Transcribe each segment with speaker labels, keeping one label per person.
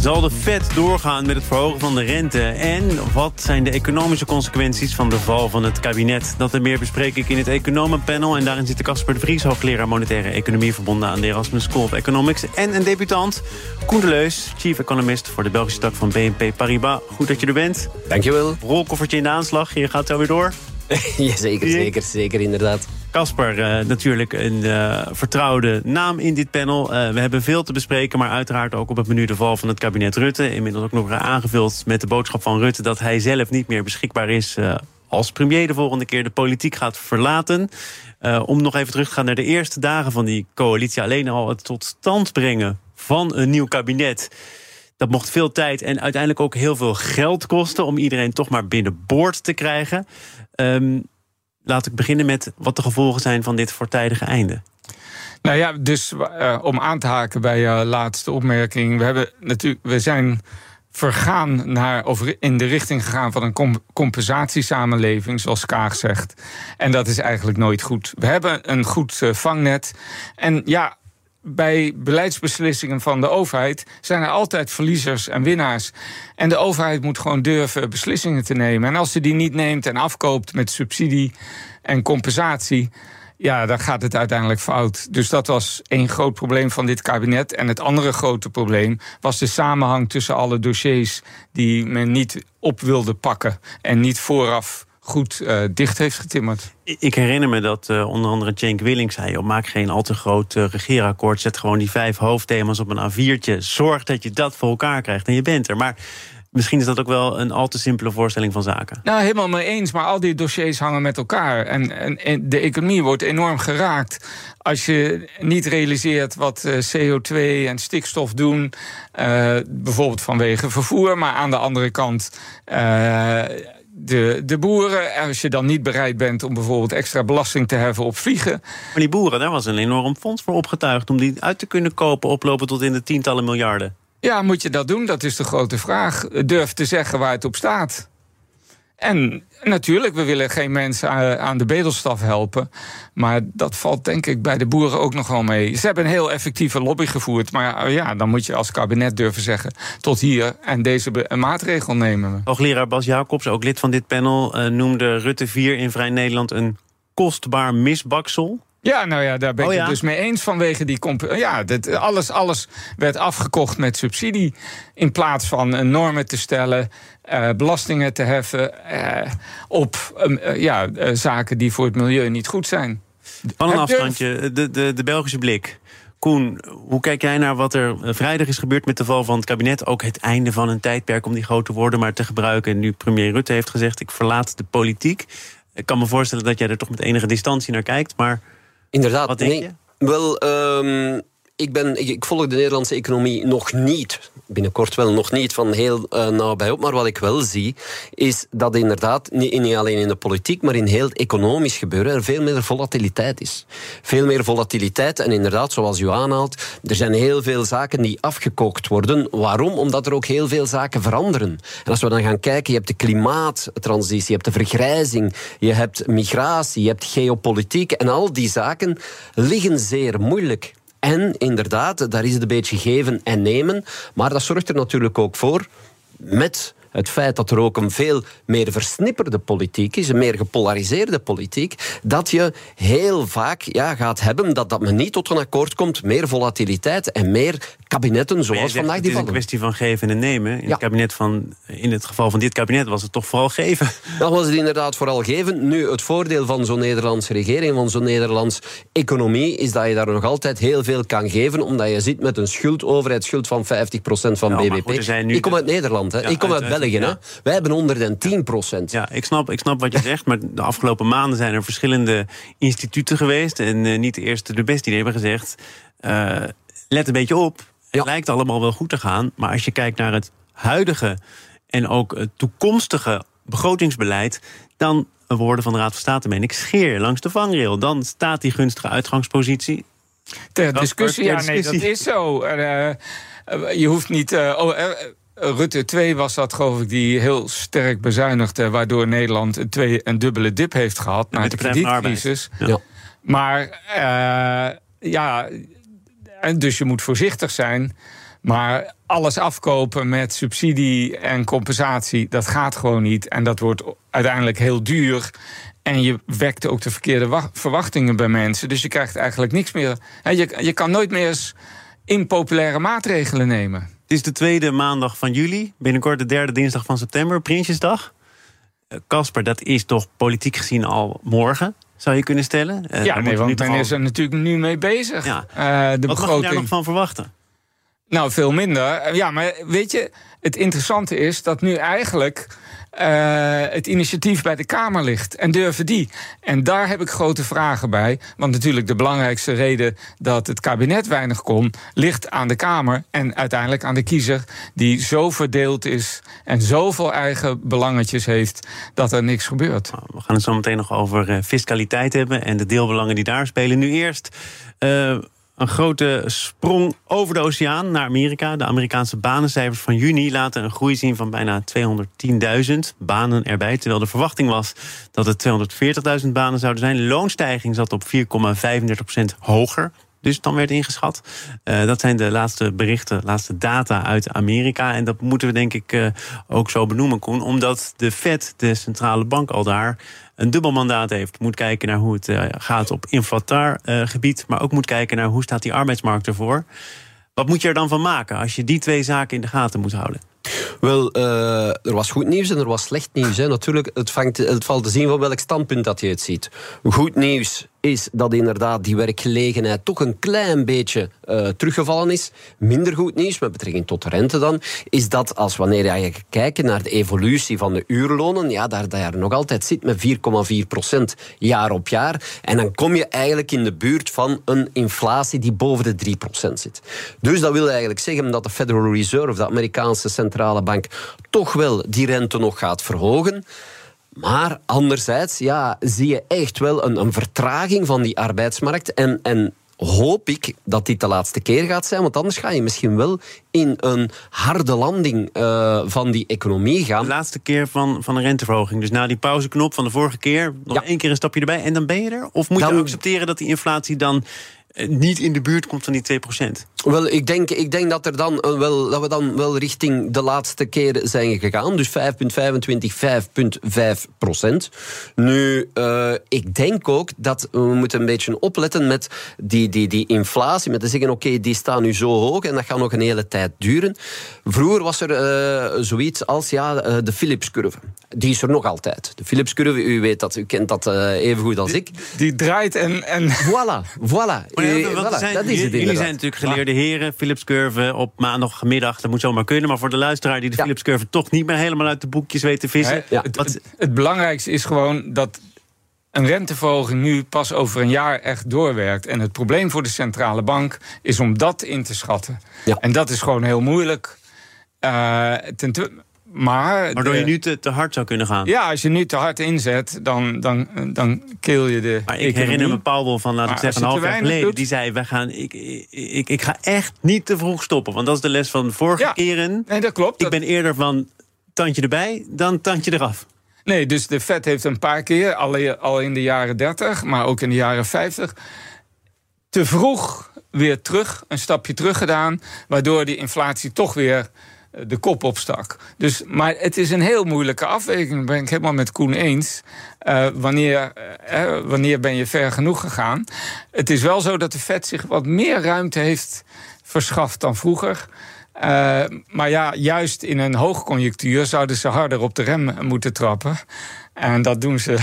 Speaker 1: Zal de Fed doorgaan met het verhogen van de rente? En wat zijn de economische consequenties van de val van het kabinet? Dat en meer bespreek ik in het Economenpanel. En daarin zitten Casper de Vries, hoogleraar monetaire economie... verbonden aan de Erasmus School of Economics. En een debutant, Koen de Leus, chief economist... voor de Belgische tak van BNP Paribas. Goed dat je er bent.
Speaker 2: Dankjewel.
Speaker 1: Rolkoffertje in de aanslag, je gaat zo weer door.
Speaker 2: ja, zeker, zeker, zeker, inderdaad.
Speaker 1: Casper, uh, natuurlijk een uh, vertrouwde naam in dit panel. Uh, we hebben veel te bespreken, maar uiteraard ook op het menu de val van het kabinet Rutte. Inmiddels ook nog aangevuld met de boodschap van Rutte... dat hij zelf niet meer beschikbaar is als premier de volgende keer de politiek gaat verlaten. om nog even terug te gaan naar de eerste dagen van die coalitie. Alleen al het tot stand brengen van een nieuw kabinet... Dat mocht veel tijd en uiteindelijk ook heel veel geld kosten... om iedereen toch maar binnenboord te krijgen. Um, laat ik beginnen met wat de gevolgen zijn van dit voortijdige einde.
Speaker 3: Nou ja, dus uh, om aan te haken bij je laatste opmerking. We, hebben natuurlijk, we zijn vergaan naar, of in de richting gegaan van een compensatiesamenleving, zoals Kaag zegt. En dat is eigenlijk nooit goed. We hebben een goed uh, vangnet. En ja, bij beleidsbeslissingen van de overheid zijn er altijd verliezers en winnaars. En de overheid moet gewoon durven beslissingen te nemen. En als ze die niet neemt en afkoopt met subsidie en compensatie. Ja, dan gaat het uiteindelijk fout. Dus dat was één groot probleem van dit kabinet. En het andere grote probleem was de samenhang tussen alle dossiers die men niet op wilde pakken en niet vooraf goed uh, dicht heeft getimmerd.
Speaker 1: Ik herinner me dat uh, onder andere Cenk Willing zei... Maak geen al te groot uh, regeerakkoord. Zet gewoon die vijf hoofdthema's op een A4'tje. Zorg dat je dat voor elkaar krijgt en je bent er. Maar Misschien is dat ook wel een al te simpele voorstelling van zaken.
Speaker 3: Nou, helemaal mee eens. Maar al die dossiers hangen met elkaar. En, en, de economie wordt enorm geraakt. Als je niet realiseert wat CO2 en stikstof doen. Bijvoorbeeld vanwege vervoer. Maar aan de andere kant. De, de boeren. Als je dan niet bereid bent om bijvoorbeeld extra belasting te heffen op vliegen.
Speaker 1: Maar die boeren, daar was een enorm fonds voor opgetuigd om die uit te kunnen kopen, oplopen tot in de tientallen miljarden.
Speaker 3: Ja, moet je dat doen? Dat is de grote vraag. Durf te zeggen waar het op staat. En natuurlijk, we willen geen mensen aan de bedelstaf helpen. Maar dat valt denk ik bij de boeren ook nog wel mee. Ze hebben een heel effectieve lobby gevoerd. Maar ja, dan moet je als kabinet durven zeggen... tot hier en deze maatregel nemen we.
Speaker 1: Hoogleraar Bas Jacobs, ook lid van dit panel... Uh, noemde Rutte 4 in Vrij Nederland een kostbaar misbaksel.
Speaker 3: Ja, nou ja, daar ben ik oh, het dus mee eens vanwege die... Ja, dit, alles, alles werd afgekocht met subsidie... in plaats van normen te stellen, uh, belastingen te heffen... Uh, op uh, ja, zaken die voor het milieu niet goed zijn.
Speaker 1: Van een afstandje, de, de, de Belgische blik. Koen, hoe kijk jij naar wat er vrijdag is gebeurd met de val van het kabinet? Ook het einde van een tijdperk om die grote woorden maar te gebruiken. En nu premier Rutte heeft gezegd, ik verlaat de politiek. Ik kan me voorstellen dat jij er toch met enige distantie naar kijkt, maar...
Speaker 2: Inderdaad,
Speaker 1: Wat denk
Speaker 2: nee.
Speaker 1: je?
Speaker 2: Wel, um, ik, ben, ik, volg de Nederlandse economie nog niet, binnenkort wel nog niet, van heel uh, nabij op. Maar wat ik wel zie, is dat inderdaad, niet, niet alleen in de politiek, maar in heel het economisch gebeuren, er veel meer volatiliteit is. Veel meer volatiliteit en inderdaad, zoals u aanhaalt, er zijn heel veel zaken die afgekookt worden. Waarom? Omdat er ook heel veel zaken veranderen. En als we dan gaan kijken, je hebt de klimaattransitie, je hebt de vergrijzing, je hebt migratie, je hebt geopolitiek en al die zaken liggen zeer moeilijk. En inderdaad, daar is het een beetje geven en nemen. Maar dat zorgt er natuurlijk ook voor, met het feit dat er ook een veel meer versnipperde politiek is, een meer gepolariseerde politiek, dat je heel vaak ja, gaat hebben dat, dat men niet tot een akkoord komt, meer volatiliteit en meer kabinetten zoals vandaag die
Speaker 1: Het is een kwestie van geven en nemen. In,
Speaker 2: Ja.
Speaker 1: het kabinet van, in het geval van dit kabinet was het toch vooral geven.
Speaker 2: Dan was het inderdaad vooral geven. Nu, het voordeel van zo'n Nederlandse regering, van zo'n Nederlands economie, is dat je daar nog altijd heel veel kan geven, omdat je zit met een schuld, overheidsschuld van 50% van
Speaker 1: Ja,
Speaker 2: BBP.
Speaker 1: goed, zijn nu
Speaker 2: ik kom uit Nederland, hè.
Speaker 1: Ja,
Speaker 2: ik kom uit,
Speaker 1: uit- uit-
Speaker 2: België.
Speaker 1: ja.
Speaker 2: Hè. Wij hebben 110%.
Speaker 1: Ja, ik snap, ik snap wat je zegt, maar de afgelopen maanden zijn er verschillende instituten geweest. En eh, niet de eerste de beste die hebben gezegd. eh, let een beetje op. Het lijkt allemaal wel goed te gaan. Maar als je kijkt naar het huidige en ook het toekomstige begrotingsbeleid. dan woorden van de Raad van State meen ik, scheer langs de vangrail. Dan staat die gunstige uitgangspositie.
Speaker 3: Ter discussie, ja, nee, dat is zo. Uh, je hoeft niet. Uh, oh, Rutte 2 was dat, geloof ik, die heel sterk bezuinigde, waardoor Nederland een, twee, een dubbele dip heeft gehad na de kredietcrisis. Ja. Maar ja, dus je moet voorzichtig zijn. Maar alles afkopen met subsidie en compensatie, dat gaat gewoon niet. En dat wordt uiteindelijk heel duur. En je wekt ook de verkeerde verwachtingen bij mensen. Dus je krijgt eigenlijk niks meer. Je, je kan nooit meer eens impopulaire maatregelen nemen.
Speaker 1: Het is de tweede maandag van juli. Binnenkort de derde dinsdag van september, Prinsjesdag. Eh, Casper, dat is toch politiek gezien al morgen? Zou je kunnen stellen?
Speaker 3: Uh, ja, nee, want men is er natuurlijk nu mee bezig. Ja.
Speaker 1: Uh, de Wat begroting... mag je daar nog van verwachten?
Speaker 3: Nou, veel minder. Ja, maar weet je, het interessante is dat nu eigenlijk uh, het initiatief bij de Kamer ligt. En durven die? En daar heb ik grote vragen bij. Want natuurlijk de belangrijkste reden dat het kabinet weinig kon, ligt aan de Kamer en uiteindelijk aan de kiezer, die zo verdeeld is en zoveel eigen belangetjes heeft dat er niks gebeurt.
Speaker 1: Nou, we gaan het zo meteen nog over uh, fiscaliteit hebben en de deelbelangen die daar spelen. Nu eerst. Uh, een grote sprong over de oceaan naar Amerika. De Amerikaanse banencijfers van juni laten een groei zien van bijna 210.000 banen erbij. Terwijl de verwachting was dat het 240.000 banen zouden zijn. Loonstijging zat op 4,35% hoger dus dan werd ingeschat. Uh, dat zijn de laatste berichten, laatste data uit Amerika. En dat moeten we denk ik uh, ook zo benoemen, Koen. Omdat de Fed, de centrale bank al daar, een dubbel mandaat heeft. Moet kijken naar hoe het uh, gaat op inflataar gebied. Maar ook moet kijken naar hoe staat die arbeidsmarkt ervoor. Wat moet je er dan van maken als je die twee zaken in de gaten moet houden?
Speaker 2: Wel, er was goed nieuws en er was slecht nieuws. Natuurlijk, het, het valt te zien van welk standpunt dat je het ziet. Goed nieuws is dat inderdaad die werkgelegenheid toch een klein beetje uh, teruggevallen is. Minder goed nieuws, met betrekking tot de rente dan, is dat als wanneer je kijkt naar de evolutie van de uurlonen, ja, daar, daar nog altijd zit met 4,4 procent jaar op jaar. En dan kom je eigenlijk in de buurt van een inflatie die boven de 3 procent zit. Dus dat wil eigenlijk zeggen dat de Federal Reserve, de Amerikaanse centrale bank, toch wel die rente nog gaat verhogen. Maar anderzijds ja, zie je echt wel een, een vertraging van die arbeidsmarkt. En, en hoop ik dat dit de laatste keer gaat zijn. Want anders ga je misschien wel in een harde landing uh, van die economie gaan.
Speaker 1: De laatste keer van, van een renteverhoging. Dus na die pauzeknop van de vorige keer, nog ja. één keer een stapje erbij en dan ben je er? Of moet dan, je accepteren dat die inflatie dan eh, niet in de buurt komt van die 2%?
Speaker 2: Wel, ik denk, ik denk dat, er dan eh, wel, dat we dan wel richting de laatste keer zijn gegaan. Dus 5,25, 5,5 procent. Nu, uh, ik denk ook dat we moeten een beetje opletten met die, die, die inflatie. Met te zeggen, oké, okay, die staat nu zo hoog en dat gaat nog een hele tijd duren. Vroeger was er uh, zoiets als ja, de Philips-curve. Die is er nog altijd. De Philips-curve, u weet dat, u kent dat even goed als ik.
Speaker 3: Die draait en... en...
Speaker 2: Voilà, voilà.
Speaker 1: Ja, zijn, dat is het jullie zijn natuurlijk heren. Philips Curve op maandagmiddag, dat moet zomaar kunnen. Maar voor de luisteraar die de ja. Philips Curve toch niet meer helemaal uit de boekjes weet te vissen.
Speaker 3: Ja. Het, het, het belangrijkste is gewoon dat een renteverhoging nu pas over een jaar echt doorwerkt. En het probleem voor de centrale bank is om dat in te schatten. Ja. En dat is gewoon heel moeilijk. Uh, ten maar
Speaker 1: Waardoor je nu te, te, hard zou kunnen gaan.
Speaker 3: Ja, als je nu te hard inzet, dan, dan, dan keel je de.
Speaker 1: Maar ik herinner me Paul van, laten we zeggen, een half jaar geleden. Die zei: wij gaan, ik, ik, ik ga echt niet te vroeg stoppen. Want dat is de les van de vorige ja, keren.
Speaker 3: Nee, dat klopt.
Speaker 1: Ik ben eerder van tandje erbij dan tandje eraf.
Speaker 3: Nee, dus de Fed heeft een paar keer, al, al in de jaren 30, maar ook in de jaren 50, te vroeg weer terug, een stapje terug gedaan. Waardoor die inflatie toch weer de kop opstak. Dus, maar het is een heel moeilijke afweging. Ben ik helemaal met Koen eens. Uh, wanneer, uh, wanneer ben je ver genoeg gegaan? Het is wel zo dat de Fed zich wat meer ruimte heeft verschaft dan vroeger. Maar ja, juist in een hoogconjunctuur zouden ze harder op de rem moeten trappen. En dat doen ze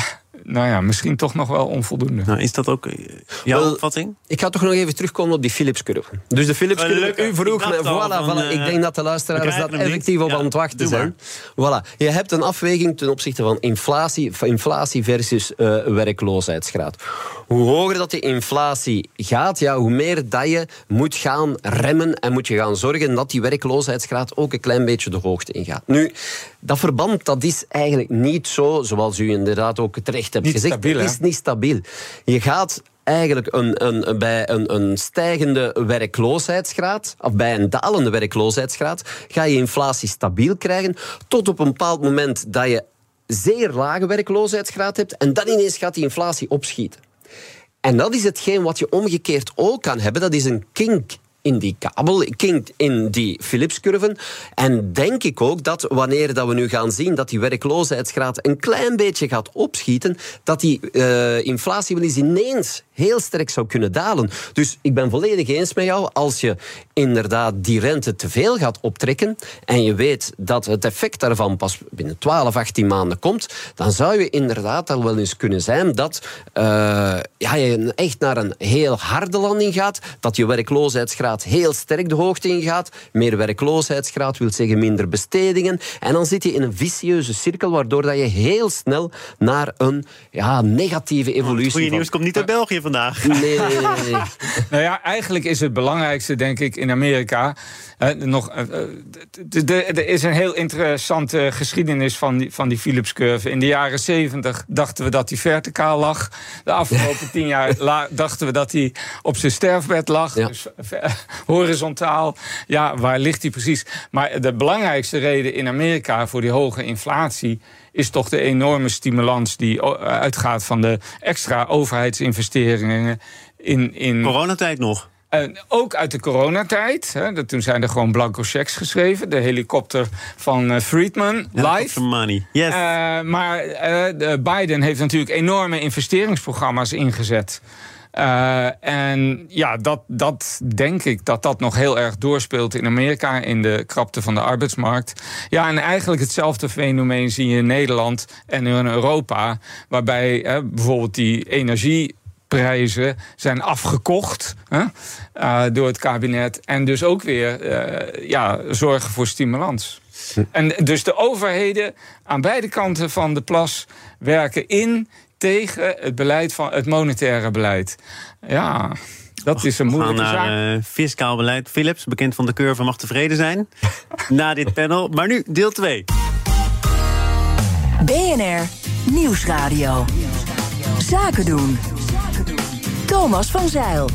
Speaker 3: nou ja, misschien toch nog wel onvoldoende.
Speaker 1: Nou, is dat ook eh, jouw well, opvatting?
Speaker 2: Ik ga toch nog even terugkomen op die Philips-curve. Dus de Philips-curve, u vroeg... Ik, voilà, van, voilà, ik denk dat de luisteraars dat effectief op aan het wachten zijn. Voilà. Je hebt een afweging ten opzichte van inflatie, inflatie versus uh, werkloosheidsgraad. Hoe hoger dat de inflatie gaat, ja, hoe meer dat je moet gaan remmen en moet je gaan zorgen dat die werkloosheidsgraad ook een klein beetje de hoogte ingaat. Nu, dat verband dat is eigenlijk niet zo, zoals u inderdaad ook terecht hebt
Speaker 3: niet
Speaker 2: gezegd.
Speaker 3: Stabiel,
Speaker 2: het is niet stabiel. Je gaat eigenlijk een, een, bij een, een stijgende werkloosheidsgraad, of bij een dalende werkloosheidsgraad, ga je inflatie stabiel krijgen, tot op een bepaald moment dat je zeer lage werkloosheidsgraad hebt en dan ineens gaat die inflatie opschieten. En dat is hetgeen wat je omgekeerd ook kan hebben. Dat is een kink in die kabel, kink in die Philips-curven. En denk ik ook dat wanneer dat we nu gaan zien dat die werkloosheidsgraad een klein beetje gaat opschieten, dat die uh, inflatie wel eens ineens heel sterk zou kunnen dalen. Dus ik ben volledig eens met jou. Als je inderdaad die rente te veel gaat optrekken en je weet dat het effect daarvan pas binnen 12, 18 maanden komt, dan zou je inderdaad al wel eens kunnen zijn dat uh, ja, je echt naar een heel harde landing gaat, dat je werkloosheidsgraad heel sterk de hoogte ingaat. Meer werkloosheidsgraad wil zeggen minder bestedingen. En dan zit je in een vicieuze cirkel, waardoor dat je heel snel naar een ja, negatieve evolutie... Het
Speaker 1: goede nieuws komt niet uit België vandaag.
Speaker 2: Nee, nee, nee. nee.
Speaker 3: nou ja, eigenlijk is het belangrijkste, denk ik, in Amerika... Uh, nog, uh, er is een heel interessante geschiedenis van die, van die Philips-curve. In de jaren zeventig dachten we dat die verticaal lag. De afgelopen tien jaar dachten we dat hij op zijn sterfbed lag. Ja. Dus horizontaal. Ja, waar ligt hij precies? Maar de belangrijkste reden in Amerika voor die hoge inflatie is toch de enorme stimulans die uitgaat van de extra overheidsinvesteringen in. in
Speaker 1: Coronatijd nog.
Speaker 3: Uh, ook uit de coronatijd. Hè, toen zijn er gewoon blanco checks geschreven. De helikopter van uh, Friedman, live.
Speaker 1: money, yes.
Speaker 3: Uh, maar Biden heeft natuurlijk enorme investeringsprogramma's ingezet. En ja, dat, dat denk ik dat dat nog heel erg doorspeelt in Amerika, in de krapte van de arbeidsmarkt. Ja, en eigenlijk hetzelfde fenomeen zie je in Nederland en in Europa, waarbij bijvoorbeeld die energie prijzen zijn afgekocht hè, uh, door het kabinet. En dus ook weer uh, ja, zorgen voor stimulans. En dus de overheden aan beide kanten van de plas werken in tegen het beleid van het monetaire beleid. Ja. Dat is een moeilijke
Speaker 1: We gaan naar uh, fiscaal beleid. Philips, bekend van de curve, mag tevreden zijn. na dit panel. Maar nu deel 2.
Speaker 4: BNR Nieuwsradio. Zaken doen. Thomas van Zeil.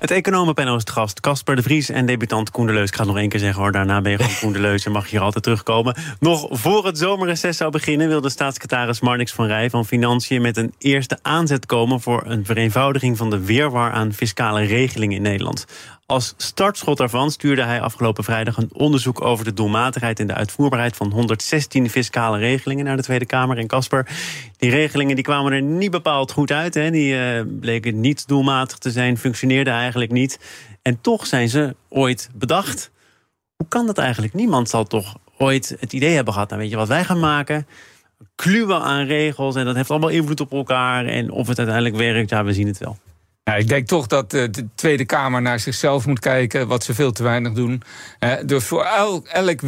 Speaker 1: Het economenpanel is het gast. Casper de Vries en debutant Koen de Leus. Ik ga het nog één keer zeggen hoor. Daarna ben je gewoon Koen de Leus en mag je hier altijd terugkomen. Nog voor het zomerreces zou beginnen... wilde staatssecretaris Marnix van Rij van Financiën... met een eerste aanzet komen voor een vereenvoudiging... van de weerwar aan fiscale regelingen in Nederland. Als startschot daarvan stuurde hij afgelopen vrijdag een onderzoek over de doelmatigheid en de uitvoerbaarheid van 116 fiscale regelingen naar de Tweede Kamer in Kasper. Die regelingen die kwamen er niet bepaald goed uit. Hè. Die uh, bleken niet doelmatig te zijn, functioneerden eigenlijk niet. En toch zijn ze ooit bedacht. Hoe kan dat eigenlijk? Niemand zal toch ooit het idee hebben gehad, nou weet je wat wij gaan maken? Kluwen aan regels en dat heeft allemaal invloed op elkaar. En of het uiteindelijk werkt, ja, we zien het wel.
Speaker 3: Ja, ik denk toch dat de Tweede Kamer naar zichzelf moet kijken, wat ze veel te weinig doen. dus voor elk, elk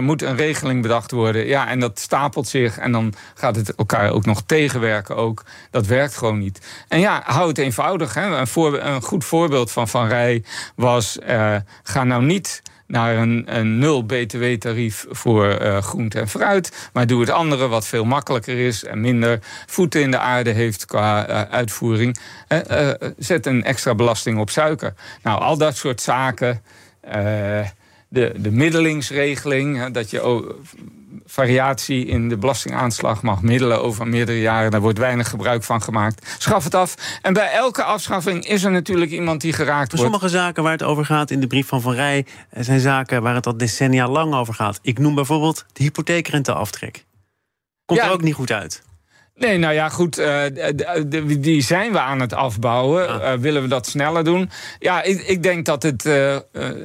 Speaker 3: moet een regeling bedacht worden. Ja, en dat stapelt zich en dan gaat het elkaar ook nog tegenwerken. Ook. Dat werkt gewoon niet. En ja, hou het eenvoudig. Hè. Een, een goed voorbeeld van Van Rij was: uh, ga nou niet naar een, een nul btw-tarief voor uh, groente en fruit. Maar doe het andere wat veel makkelijker is en minder voeten in de aarde heeft qua uh, uitvoering. Uh, zet een extra belasting op suiker. Nou, al dat soort zaken. de, de middelingsregeling, dat je variatie in de belastingaanslag mag middelen over meerdere jaren. Daar wordt weinig gebruik van gemaakt. Schaf het af. En bij elke afschaffing is er natuurlijk iemand die geraakt wordt.
Speaker 1: Sommige zaken waar het over gaat in de brief van Van Rij... zijn zaken waar het al decennia lang over gaat. Ik noem bijvoorbeeld de hypotheekrenteaftrek. Komt er ook niet goed uit.
Speaker 3: Nee, nou ja, goed. Uh, die zijn we aan het afbouwen. Uh, willen we dat sneller doen? Ja, ik, ik denk dat het. Uh,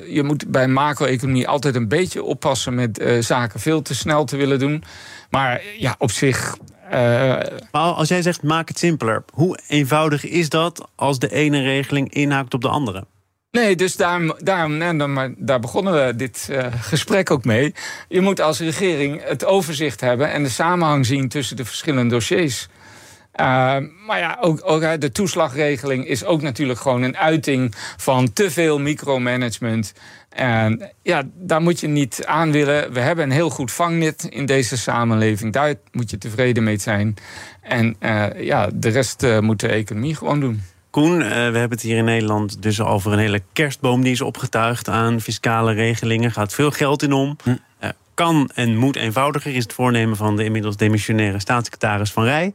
Speaker 3: je moet bij macro-economie altijd een beetje oppassen met zaken veel te snel te willen doen. Maar ja, op zich.
Speaker 1: Maar als jij zegt maak het simpeler, hoe eenvoudig is dat als de ene regeling inhaakt op de andere?
Speaker 3: Nee, dus daarom, daarom en maar daar begonnen we dit uh, gesprek ook mee. Je moet als regering het overzicht hebben en de samenhang zien tussen de verschillende dossiers. maar ja, ook, ook de toeslagregeling is ook natuurlijk gewoon een uiting van te veel micromanagement. En ja, daar moet je niet aan willen. We hebben een heel goed vangnet in deze samenleving. Daar moet je tevreden mee zijn. En uh, ja, de rest moet de economie gewoon doen.
Speaker 1: Koen, uh, we hebben het hier in Nederland dus over een hele kerstboom die is opgetuigd aan fiscale regelingen. Gaat veel geld in om. Hm. kan en moet eenvoudiger, is het voornemen van de inmiddels demissionaire staatssecretaris Van Rij.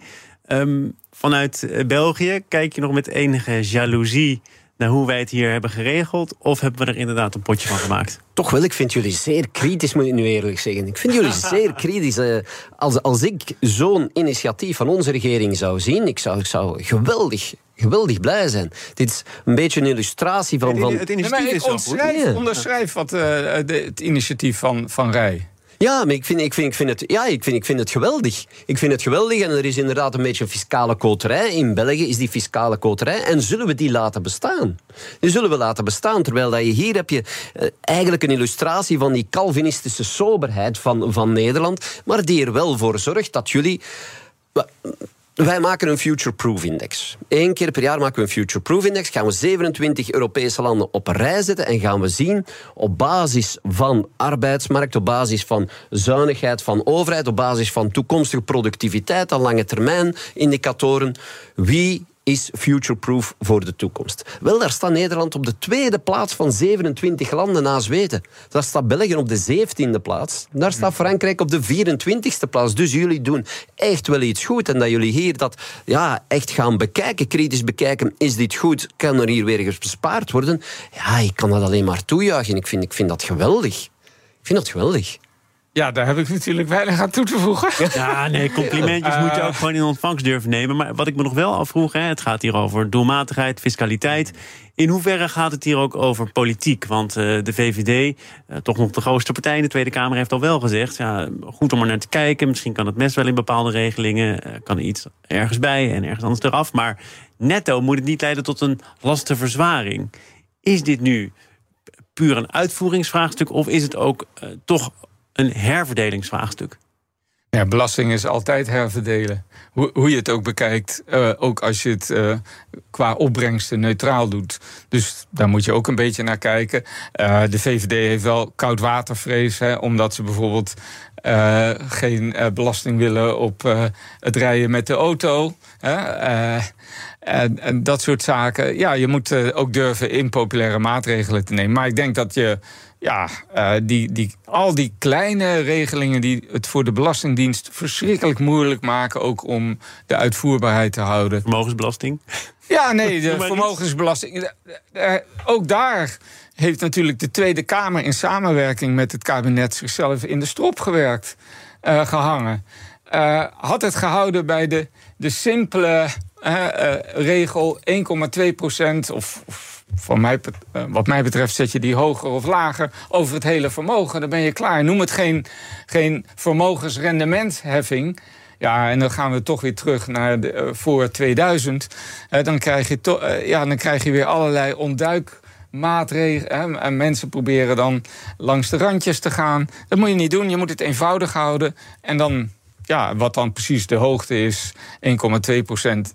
Speaker 1: Um, vanuit België kijk je nog met enige jaloezie naar hoe wij het hier hebben geregeld? Of hebben we er inderdaad een potje van gemaakt?
Speaker 2: Toch wel, ik vind jullie zeer kritisch, moet ik nu eerlijk zeggen. Ik vind jullie zeer kritisch. Uh, als, als ik zo'n initiatief van onze regering zou zien, ik zou, ik zou geweldig geweldig blij zijn. Dit is een beetje een illustratie van... van...
Speaker 3: Het initiatief is onderschrijf, onderschrijf wat, uh, de, het initiatief van, van Rij.
Speaker 2: Ja, maar ik vind, ik vind, ik vind, het, ja, ik vind, ik vind het geweldig. Ik vind het geweldig en er is inderdaad een beetje fiscale koterij. In België is die fiscale koterij en zullen we die laten bestaan? Die zullen we laten bestaan, terwijl dat je hier heb je eh, eigenlijk een illustratie van die Calvinistische soberheid van, van Nederland, maar die er wel voor zorgt dat jullie wij maken een Future-Proof Index. Eén keer per jaar maken we een Future-Proof Index. Gaan we 27 Europese landen op een rij zetten en gaan we zien op basis van arbeidsmarkt, op basis van zuinigheid van overheid, op basis van toekomstige productiviteit aan lange termijn indicatoren, wie is futureproof voor de toekomst. Wel, daar staat Nederland op de tweede plaats van 27 landen na Zweden. Daar staat België op de 17e plaats. Daar staat Frankrijk op de 24e plaats. Dus jullie doen echt wel iets goed. En dat jullie hier dat ja, echt gaan bekijken, kritisch bekijken, is dit goed? Kan er hier weer bespaard worden? Ja, ik kan dat alleen maar toejuichen. Ik vind, ik vind dat geweldig. Ik vind dat geweldig.
Speaker 3: Ja, daar heb ik natuurlijk weinig aan toe te voegen.
Speaker 1: Ja, nee, complimentjes moet je ook gewoon in ontvangst durven nemen. Maar wat ik me nog wel afvroeg, hè, het gaat hier over doelmatigheid, fiscaliteit. In hoeverre gaat het hier ook over politiek? Want uh, de VVD, uh, toch nog de grootste partij in de Tweede Kamer, heeft al wel gezegd... Ja, goed om er naar te kijken, misschien kan het mes wel in bepaalde regelingen... Uh, kan er iets ergens bij en ergens anders eraf. Maar netto moet het niet leiden tot een lastenverzwaring. Is dit nu puur een uitvoeringsvraagstuk... of is het ook toch een herverdelingsvraagstuk.
Speaker 3: Ja, belasting is altijd herverdelen. Hoe, hoe je het ook bekijkt, uh, ook als je het uh, qua opbrengsten neutraal doet. Dus daar moet je ook een beetje naar kijken. Uh, de VVD heeft wel koudwatervrees, hè, omdat ze bijvoorbeeld geen belasting willen op het rijden met de auto. En, en, dat soort zaken. Ja, je moet ook durven impopulaire maatregelen te nemen. Maar ik denk dat je ja, uh, die, die, al die kleine regelingen die het voor de Belastingdienst verschrikkelijk moeilijk maken, ook om de uitvoerbaarheid te houden.
Speaker 1: Vermogensbelasting?
Speaker 3: Ja, nee, de vermogensbelasting. Eh, ook daar heeft natuurlijk de Tweede Kamer in samenwerking met het kabinet zichzelf in de strop gewerkt, uh, gehangen. Uh, had het gehouden bij de, de simpele regel 1,2 procent of, of van mij, eh, wat mij betreft zet je die hoger of lager over het hele vermogen. Dan ben je klaar. Noem het geen, geen vermogensrendementheffing. Ja, en dan gaan we toch weer terug naar de, uh, voor 2000. Uh, dan, krijg je uh, ja, dan krijg je weer allerlei ontduikmaatregelen. En mensen proberen dan langs de randjes te gaan. Dat moet je niet doen. Je moet het eenvoudig houden. En dan, ja, wat dan precies de hoogte is, 1,2 procent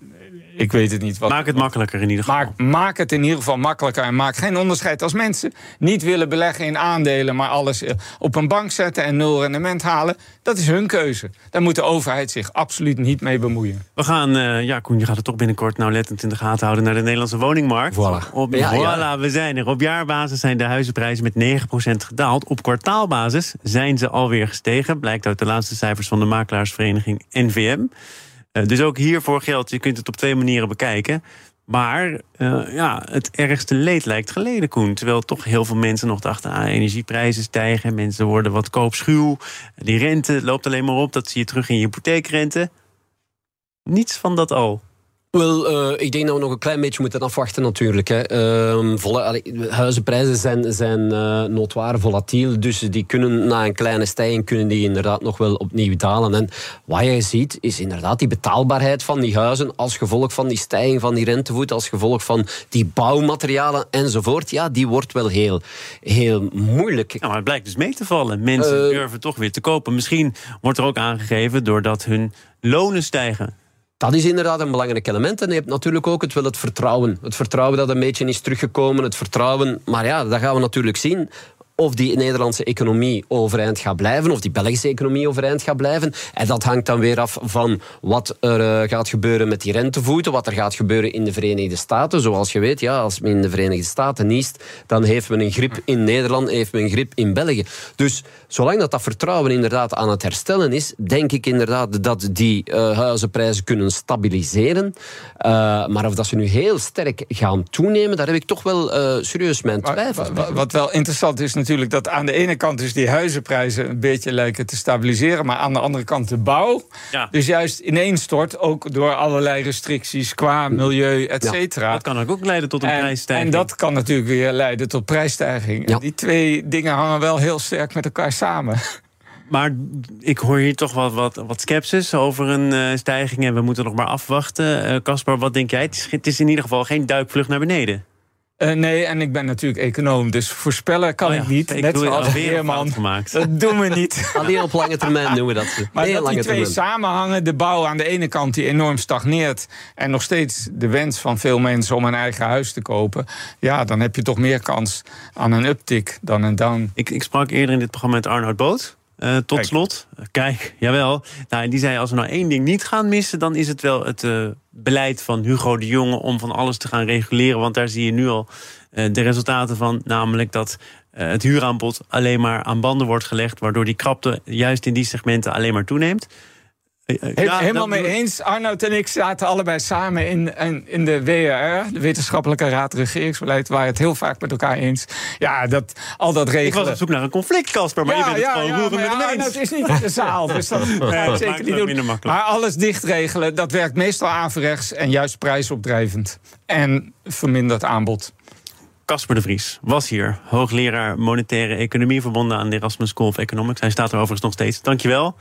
Speaker 3: ik weet het niet. Wat,
Speaker 1: maak het makkelijker in ieder geval.
Speaker 3: Maak, maak het in ieder geval makkelijker. En maak geen onderscheid als mensen niet willen beleggen in aandelen, maar alles eh, op een bank zetten en nul rendement halen. Dat is hun keuze. Daar moet de overheid zich absoluut niet mee bemoeien.
Speaker 1: We gaan, uh, ja, Koen, je gaat het toch binnenkort nauwlettend in de gaten houden naar de Nederlandse woningmarkt.
Speaker 2: Voilà.
Speaker 1: Op, ja, we zijn er. Op jaarbasis zijn de huizenprijzen met 9% gedaald. Op kwartaalbasis zijn ze alweer gestegen. Blijkt uit de laatste cijfers van de makelaarsvereniging NVM. Eh, dus ook hiervoor geldt, je kunt het op twee manieren bekijken. Maar uh, ja, het ergste leed lijkt geleden, Koen. Terwijl toch heel veel mensen nog dachten... Ah, energieprijzen stijgen, mensen worden wat koopschuw. Die rente loopt alleen maar op, dat zie je terug in je hypotheekrente. Niets van dat al.
Speaker 2: Wel, uh, ik denk dat we nog een klein beetje moeten afwachten natuurlijk. Hè. Uh, volle, huizenprijzen zijn, zijn uh, notoire volatiel, dus die kunnen na een kleine stijging kunnen die inderdaad nog wel opnieuw dalen. En wat je ziet is inderdaad die betaalbaarheid van die huizen als gevolg van die stijging van die rentevoet, als gevolg van die bouwmaterialen enzovoort. Ja, die wordt wel heel, heel moeilijk.
Speaker 1: Ja, maar het blijkt dus mee te vallen. Mensen durven toch weer te kopen. Misschien wordt er ook aangegeven doordat hun lonen stijgen
Speaker 2: Dat is inderdaad een belangrijk element. En je hebt natuurlijk ook het, wel het vertrouwen. Het vertrouwen dat een beetje is teruggekomen. Het vertrouwen, maar ja, dat gaan we natuurlijk zien of die Nederlandse economie overeind gaat blijven, of die Belgische economie overeind gaat blijven. En dat hangt dan weer af van wat er uh, gaat gebeuren met die rentevoeten, wat er gaat gebeuren in de Verenigde Staten. Zoals je weet, ja, als men in de Verenigde Staten niest, dan heeft men een grip in Nederland, heeft men een grip in België. Dus zolang dat, dat vertrouwen inderdaad aan het herstellen is, denk ik inderdaad dat die uh, huizenprijzen kunnen stabiliseren. Uh, maar of dat ze nu heel sterk gaan toenemen, daar heb ik toch wel serieus mijn twijfels
Speaker 3: Wat, wat wel interessant is natuurlijk natuurlijk dat aan de ene kant dus die huizenprijzen een beetje lijken te stabiliseren, maar aan de andere kant de bouw ja. dus juist ineens stort, ook door allerlei restricties qua milieu, et cetera.
Speaker 1: dat kan ook leiden tot een
Speaker 3: en,
Speaker 1: prijsstijging.
Speaker 3: En dat kan natuurlijk weer leiden tot prijsstijging. En die twee dingen hangen wel heel sterk met elkaar samen.
Speaker 1: Maar ik hoor hier toch wat, wat, wat sceptisch over een uh, stijging. En we moeten nog maar afwachten. Caspar, uh, wat denk jij? Het is, het is in ieder geval geen duikvlucht naar beneden.
Speaker 3: Uh, nee, en ik ben natuurlijk econoom, dus voorspellen kan oh ja, ik niet. Ik Net zoals Weerman. Gemaakt. Dat doen we niet.
Speaker 2: Alleen op lange termijn doen we dat.
Speaker 3: Maar dat die twee
Speaker 2: termijn.
Speaker 3: samenhangen, de bouw aan de ene kant die enorm stagneert... en nog steeds de wens van veel mensen om een eigen huis te kopen... ja, dan heb je toch meer kans aan een uptick dan een down.
Speaker 1: Ik, ik sprak eerder in dit programma met Arnoud Boot... Uh, tot Kijk. slot, kijk, jawel. Nou, en die zei: als we nou één ding niet gaan missen, dan is het wel het uh, beleid van Hugo de Jonge om van alles te gaan reguleren. Want daar zie je nu al uh, de resultaten van, namelijk dat het huuraanbod alleen maar aan banden wordt gelegd, waardoor die krapte juist in die segmenten alleen maar toeneemt.
Speaker 3: He ja, helemaal mee eens. Arnoud en ik zaten allebei samen in, in, in de WRR, de Wetenschappelijke Raad Regeringsbeleid, waar het heel vaak met elkaar eens. Ja, dat, al dat regelen.
Speaker 1: Ik was op zoek naar een conflict, Casper, maar
Speaker 3: ja,
Speaker 1: je bent
Speaker 3: ja,
Speaker 1: het gewoon roeren met eens.
Speaker 3: Arnoud is niet in de zaal, dus dat nee, zeker niet doen. Maar alles dichtregelen, dat werkt meestal averechts en juist prijsopdrijvend. En vermindert aanbod.
Speaker 1: Casper de Vries was hier, hoogleraar monetaire economie verbonden aan de Erasmus School of Economics. Hij staat er overigens nog steeds. Dankjewel.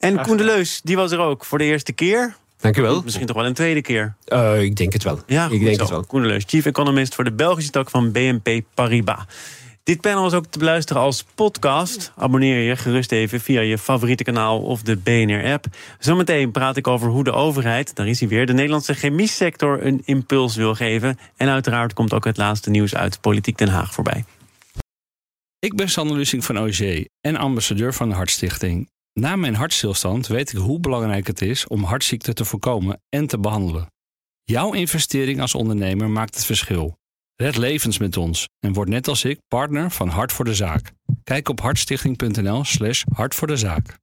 Speaker 1: En Koen de Leus, die was er ook voor de eerste keer.
Speaker 2: Dank u wel.
Speaker 1: Misschien toch wel een tweede keer.
Speaker 2: Uh, ik denk het wel.
Speaker 1: Ja,
Speaker 2: ik denk
Speaker 1: zo.
Speaker 2: het wel.
Speaker 1: Koen de Leus, chief economist voor de Belgische tak van BNP Paribas. Dit panel is ook te beluisteren als podcast. Abonneer je gerust even via je favoriete kanaal of de BNR-app. Zometeen praat ik over hoe de overheid, daar is hij weer, de Nederlandse chemiesector een impuls wil geven. En uiteraard komt ook het laatste nieuws uit Politiek Den Haag voorbij.
Speaker 5: Ik ben Sander Lusing van OG en ambassadeur van de Hartstichting. Na mijn hartstilstand weet ik hoe belangrijk het is om hartziekten te voorkomen en te behandelen. Jouw investering als ondernemer maakt het verschil. Red levens met ons en word net als ik partner van Hart voor de Zaak. Kijk op hartstichting.nl/slash de zaak.